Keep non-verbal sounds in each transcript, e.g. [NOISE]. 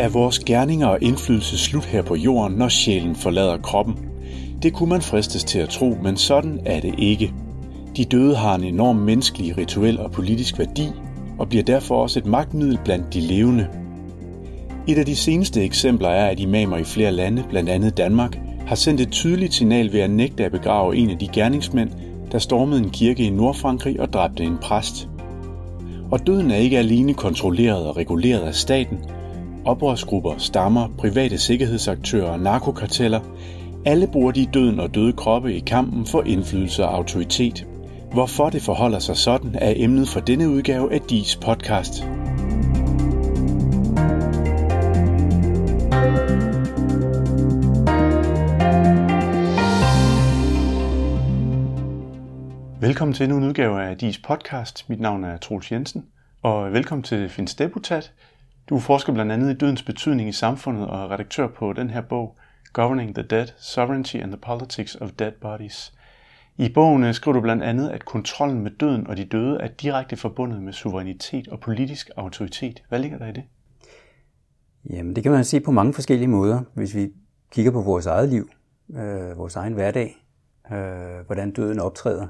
Er vores gerninger og indflydelse slut her på jorden, når sjælen forlader kroppen? Det kunne man fristes til at tro, men sådan er det ikke. De døde har en enorm menneskelig, rituel og politisk værdi, og bliver derfor også et magtmiddel blandt de levende. Et af de seneste eksempler er, at imamer i flere lande, blandt andet Danmark, har sendt et tydeligt signal ved at nægte at begrave en af de gerningsmænd, der stormede en kirke i Nordfrankrig og dræbte en præst. Og døden er ikke alene kontrolleret og reguleret af staten. Oprørsgrupper, stammer, private sikkerhedsaktører og narkokarteller, alle bruger de døden og døde kroppe i kampen for indflydelse og autoritet. Hvorfor det forholder sig sådan, er emnet for denne udgave af DIS podcast. Velkommen til endnu en udgave af DIS podcast. Mit navn er Troels Jensen, og velkommen til Finns Deputat du forsker blandt andet i dødens betydning i samfundet og er redaktør på den her bog, Governing the Dead, Sovereignty and the Politics of Dead Bodies. I bogen øh, skriver du blandt andet, at kontrollen med døden og de døde er direkte forbundet med suverænitet og politisk autoritet. Hvad ligger der i det? Jamen, det kan man se på mange forskellige måder. Hvis vi kigger på vores eget liv, øh, vores egen hverdag, øh, hvordan døden optræder,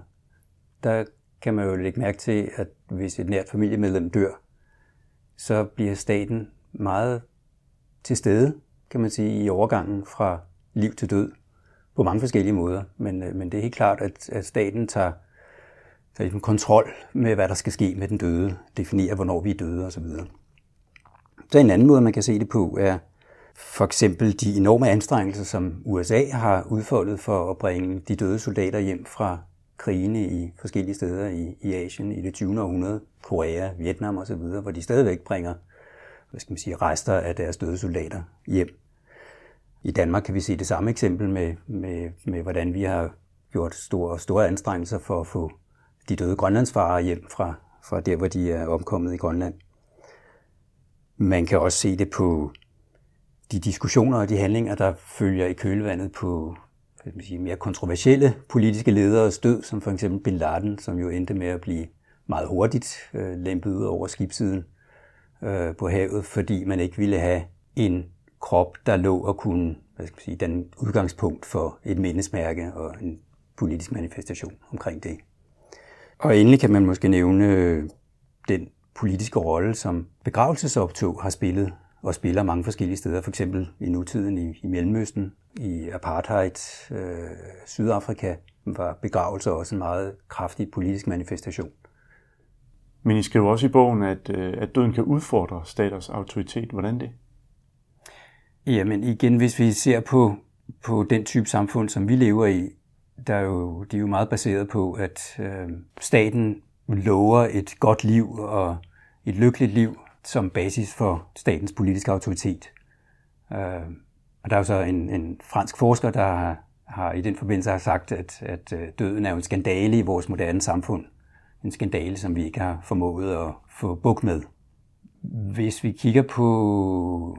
der kan man jo lægge mærke til, at hvis et nært familiemedlem dør, så bliver staten meget til stede, kan man sige, i overgangen fra liv til død på mange forskellige måder. Men, øh, men det er helt klart, at, at staten tager, tager ligesom kontrol med, hvad der skal ske med den døde, definerer, hvornår vi er døde osv. Så en anden måde, man kan se det på, er for eksempel de enorme anstrengelser, som USA har udfoldet for at bringe de døde soldater hjem fra krigene i forskellige steder i, i Asien i det 20. århundrede, Korea, Vietnam osv., hvor de stadigvæk bringer hvad skal man sige, rester af deres døde soldater hjem. I Danmark kan vi se det samme eksempel med, med, med hvordan vi har gjort store, store anstrengelser for at få de døde grønlandsfarer hjem fra, fra der, hvor de er omkommet i Grønland. Man kan også se det på de diskussioner og de handlinger, der følger i kølvandet på man sige, mere kontroversielle politiske ledere død, som for eksempel Bin Laden, som jo endte med at blive meget hurtigt øh, lempet ud over skibssiden øh, på havet, fordi man ikke ville have en krop, der lå og kunne hvad skal man sige, den udgangspunkt for et mindesmærke og en politisk manifestation omkring det. Og endelig kan man måske nævne øh, den politiske rolle, som begravelsesoptog har spillet og spiller mange forskellige steder, for eksempel i nutiden i, i Mellemøsten, i apartheid, øh, Sydafrika, var begravelser også en meget kraftig politisk manifestation. Men I skriver også i bogen, at, øh, at døden kan udfordre staters autoritet. Hvordan det? Jamen igen, hvis vi ser på, på den type samfund, som vi lever i, der er jo, de er jo meget baseret på, at øh, staten lover et godt liv og et lykkeligt liv som basis for statens politiske autoritet. Øh, og der er jo så en, en fransk forsker, der har, har i den forbindelse har sagt, at, at øh, døden er jo en skandale i vores moderne samfund. En skandale, som vi ikke har formået at få buk med. Hvis vi kigger på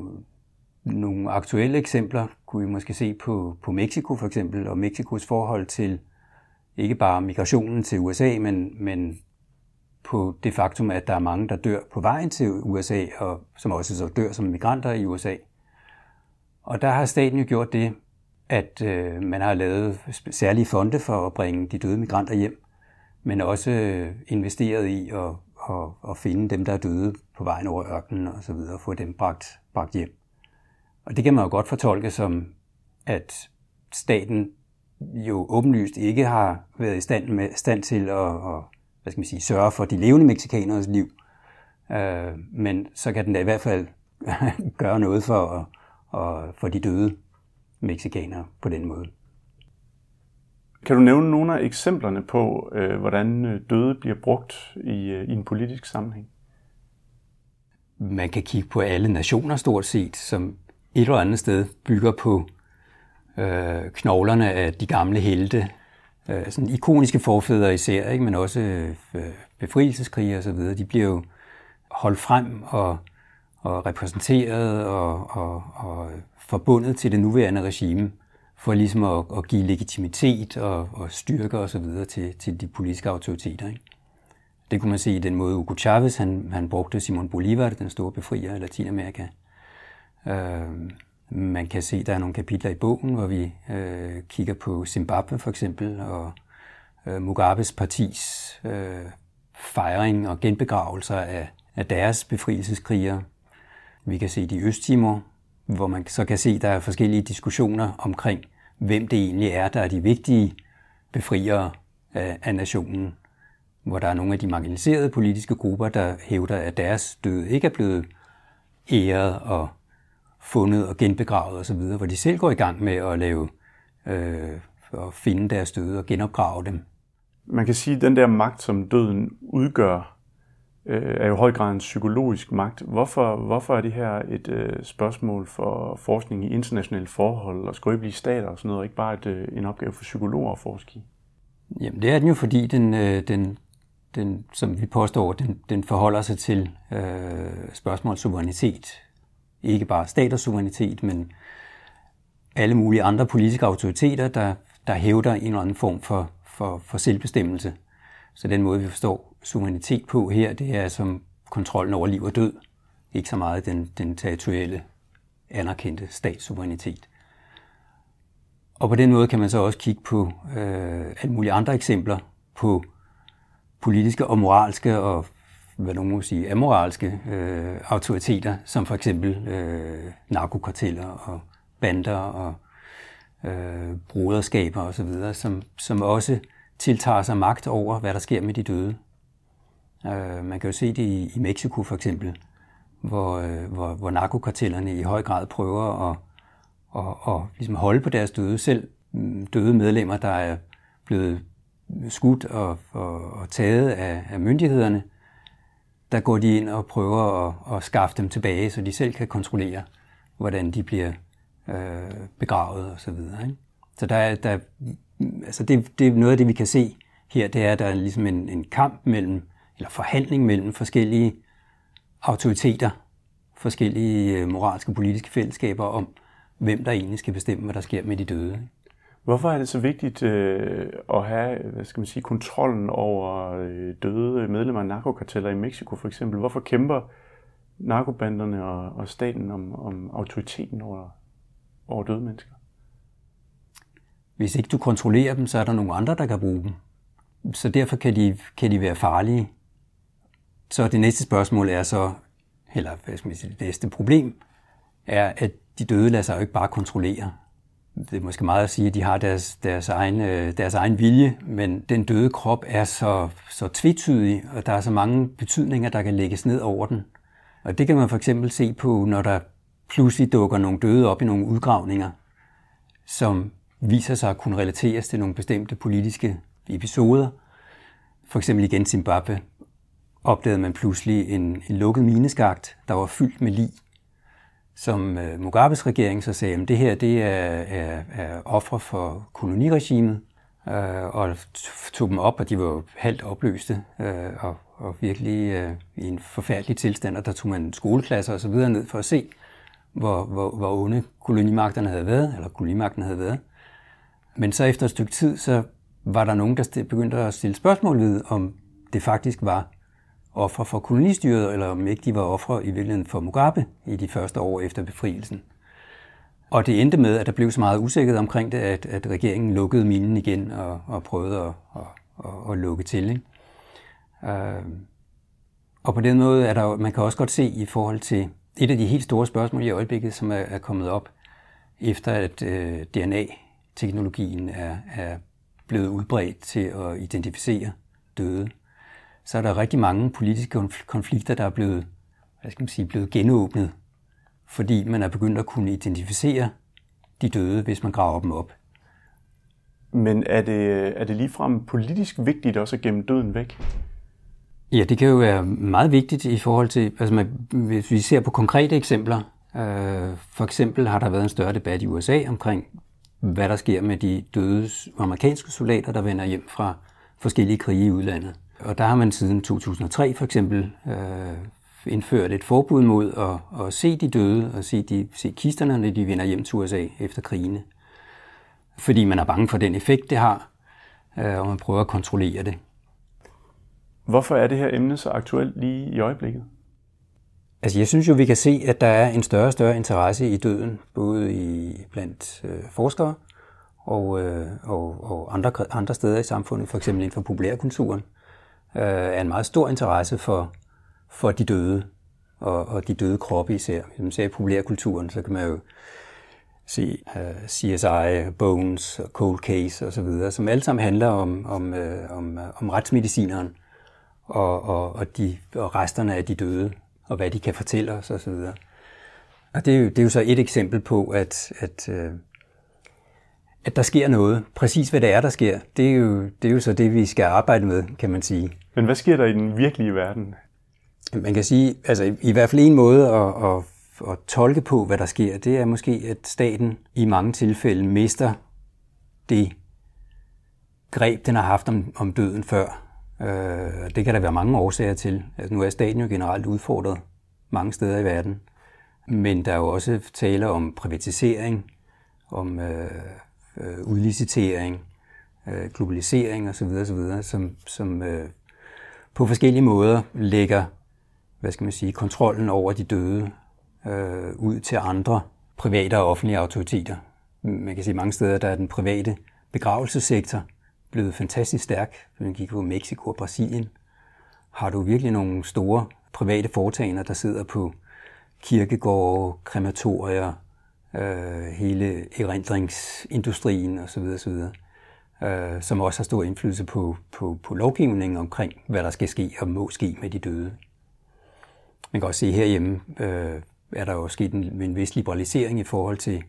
nogle aktuelle eksempler, kunne vi måske se på, på Mexico for eksempel, og Mexikos forhold til ikke bare migrationen til USA, men, men på det faktum, at der er mange, der dør på vejen til USA, og som også så dør som migranter i USA. Og der har staten jo gjort det, at øh, man har lavet særlige fonde for at bringe de døde migranter hjem, men også øh, investeret i at, at, at finde dem, der er døde på vejen over ørkenen og så videre, og få dem bragt, bragt hjem. Og det kan man jo godt fortolke som, at staten jo åbenlyst ikke har været i stand, med, stand til at, at hvad skal man sige, sørge for de levende mexikaners liv. Øh, men så kan den da i hvert fald [LAUGHS] gøre noget for, at, at, for de døde mexikanere på den måde. Kan du nævne nogle af eksemplerne på, øh, hvordan øh, døde bliver brugt i, øh, i en politisk sammenhæng? Man kan kigge på alle nationer stort set, som et eller andet sted bygger på øh, knoglerne af de gamle helte, øh, sådan ikoniske forfædre især, ikke? men også øh, befrielseskrige og så videre, de bliver jo holdt frem og, og repræsenteret og, og, og forbundet til det nuværende regime for ligesom at, at give legitimitet og, og styrke og så videre til, til de politiske autoriteter. Ikke? Det kunne man se i den måde, Hugo Chavez han, han brugte Simon Bolivar, den store befrier af Latinamerika, Øh, man kan se, at der er nogle kapitler i bogen, hvor vi øh, kigger på Zimbabwe for eksempel, og øh, Mugabes partis øh, fejring og genbegravelser af, af deres befrielseskrigere. Vi kan se det i Østtimor, hvor man så kan se, at der er forskellige diskussioner omkring, hvem det egentlig er, der er de vigtige befriere af, af nationen. Hvor der er nogle af de marginaliserede politiske grupper, der hævder, at deres død ikke er blevet æret og fundet og genbegravet osv., hvor de selv går i gang med at lave øh, at finde deres døde og genopgrave dem. Man kan sige, at den der magt, som døden udgør, øh, er jo i høj grad en psykologisk magt. Hvorfor, hvorfor er det her et øh, spørgsmål for forskning i internationale forhold og skrøbelige stater og sådan noget, og ikke bare et, øh, en opgave for psykologer at forske i? Jamen, det er den jo, fordi den, øh, den, den som vi påstår, den, den forholder sig til øh, spørgsmål suverænitet. Ikke bare staters suverænitet, men alle mulige andre politiske autoriteter, der, der hævder en eller anden form for, for, for selvbestemmelse. Så den måde, vi forstår suverænitet på her, det er som kontrollen over liv og død. Ikke så meget den, den territorielle, anerkendte statssuverænitet. Og på den måde kan man så også kigge på øh, alle mulige andre eksempler på politiske og moralske og hvad nogen må sige, amoralske øh, autoriteter, som for eksempel øh, narkokarteller og bander og øh, broderskaber osv., som, som også tiltager sig magt over, hvad der sker med de døde. Øh, man kan jo se det i, i Mexico for eksempel, hvor, øh, hvor, hvor narkokartellerne i høj grad prøver at, at, at ligesom holde på deres døde. Selv mm, døde medlemmer, der er blevet skudt og, og, og taget af, af myndighederne, der går de ind og prøver at, at skaffe dem tilbage, så de selv kan kontrollere, hvordan de bliver øh, begravet og så videre. Ikke? Så der der, altså det, det er noget af det, vi kan se her, det er, at der er ligesom en, en kamp mellem, eller forhandling mellem forskellige autoriteter, forskellige øh, moralske og politiske fællesskaber om, hvem der egentlig skal bestemme, hvad der sker med de døde. Ikke? Hvorfor er det så vigtigt øh, at have hvad skal man sige, kontrollen over øh, døde medlemmer af narkokarteller i Mexico for eksempel? Hvorfor kæmper narkobanderne og, og staten om, om autoriteten over, over døde mennesker? Hvis ikke du kontrollerer dem, så er der nogle andre, der kan bruge dem. Så derfor kan de, kan de være farlige. Så det næste spørgsmål er så, eller hvad skal man sige, det næste problem, er, at de døde lader sig jo ikke bare kontrollere det er måske meget at sige, at de har deres, deres, egen, øh, deres egen vilje, men den døde krop er så, så tvetydig, og der er så mange betydninger, der kan lægges ned over den. Og det kan man for eksempel se på, når der pludselig dukker nogle døde op i nogle udgravninger, som viser sig at kunne relateres til nogle bestemte politiske episoder. For eksempel igen Zimbabwe opdagede man pludselig en, en lukket mineskagt, der var fyldt med lig som øh, Mugabes regering så sagde, at det her det er, er, er ofre for koloniregimet, øh, og tog dem op, og de var halvt opløste, øh, og, og virkelig øh, i en forfærdelig tilstand, og der tog man skoleklasser osv. ned for at se, hvor, hvor, hvor onde kolonimagterne havde været, eller kolonimagten havde været. Men så efter et stykke tid, så var der nogen, der begyndte at stille spørgsmål ved, om det faktisk var ofre for kolonistyret, eller om ikke de var ofre i virkeligheden for Mugabe i de første år efter befrielsen. Og det endte med, at der blev så meget usikkerhed omkring det, at, at regeringen lukkede minen igen og, og prøvede at, at, at, at lukke til. Ikke? Øh, og på den måde er der, man kan også godt se i forhold til et af de helt store spørgsmål i øjeblikket, som er, er kommet op, efter at øh, DNA-teknologien er, er blevet udbredt til at identificere døde så er der rigtig mange politiske konflikter, der er blevet, hvad skal man sige, blevet genåbnet, fordi man er begyndt at kunne identificere de døde, hvis man graver dem op. Men er det, er det ligefrem politisk vigtigt også at gemme døden væk? Ja, det kan jo være meget vigtigt i forhold til, altså man, hvis vi ser på konkrete eksempler. Øh, for eksempel har der været en større debat i USA omkring, hvad der sker med de døde amerikanske soldater, der vender hjem fra forskellige krige i udlandet. Og der har man siden 2003 for eksempel øh, indført et forbud mod at, at se de døde og se, de, se kisterne, når de vender hjem til USA efter krigene. Fordi man er bange for den effekt, det har, øh, og man prøver at kontrollere det. Hvorfor er det her emne så aktuelt lige i øjeblikket? Altså jeg synes jo, vi kan se, at der er en større og større interesse i døden, både i blandt øh, forskere og, øh, og, og andre, andre steder i samfundet, for eksempel inden for populærkulturen, øh, er en meget stor interesse for, for de døde og, og de døde kroppe især. Hvis man ser i populærkulturen, så kan man jo se uh, øh, CSI, Bones, Cold Case osv., som alle sammen handler om, om, uh, om, uh, om retsmedicineren og, og, og, de, og resterne af de døde, og hvad de kan fortælle os osv. Og det er, jo, det er jo så et eksempel på, at, at, uh, at der sker noget. Præcis hvad det er, der sker, det er, jo, det er jo så det, vi skal arbejde med, kan man sige. Men hvad sker der i den virkelige verden? Man kan sige, altså i, i hvert fald en måde at, at at tolke på, hvad der sker, det er måske, at staten i mange tilfælde mister det greb, den har haft om, om døden før. Øh, det kan der være mange årsager til. Altså, nu er staten jo generelt udfordret mange steder i verden. Men der er jo også tale om privatisering, om øh, øh, udlicitering, øh, globalisering osv., osv. som, som øh, på forskellige måder lægger hvad skal man sige, kontrollen over de døde øh, ud til andre private og offentlige autoriteter. Man kan sige, at mange steder der er den private begravelsessektor blevet fantastisk stærk. Hvis man kigger på Mexico og Brasilien, har du virkelig nogle store private foretagender, der sidder på kirkegårde, krematorier, øh, hele erindringsindustrien osv. osv. Øh, som også har stor indflydelse på, på, på lovgivningen omkring, hvad der skal ske og må ske med de døde. Man kan også se herhjemme, øh, er der jo sket en, en vis liberalisering i forhold til,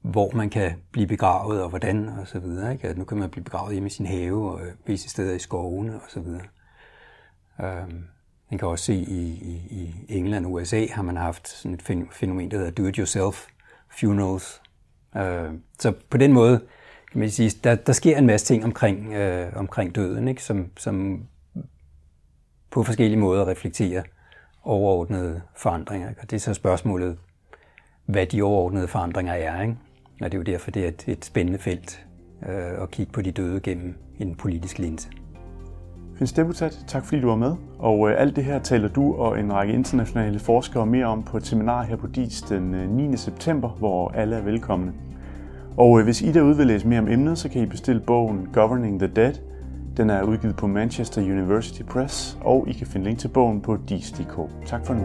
hvor man kan blive begravet og hvordan og så videre. Ikke? At nu kan man blive begravet hjemme i sin have og øh, visse steder i skovene og så videre. Um, man kan også se i, i, i England og USA har man haft sådan et fænomen, der hedder do-it-yourself funerals. Øh, så på den måde kan man sige, der, der sker en masse ting omkring, øh, omkring døden, ikke? Som, som på forskellige måder reflekterer overordnede forandringer. Og det er så spørgsmålet, hvad de overordnede forandringer er. Ikke? Og det er jo derfor, det er et, et spændende felt øh, at kigge på de døde gennem en politisk linse. Hans Deputat, tak fordi du var med. Og øh, alt det her taler du og en række internationale forskere mere om på et seminar her på DIS den øh, 9. September, hvor alle er velkomne. Og øh, hvis I derude vil læse mere om emnet, så kan I bestille bogen Governing the Dead – den er udgivet på Manchester University Press, og I kan finde link til bogen på dis.dk. Tak for nu.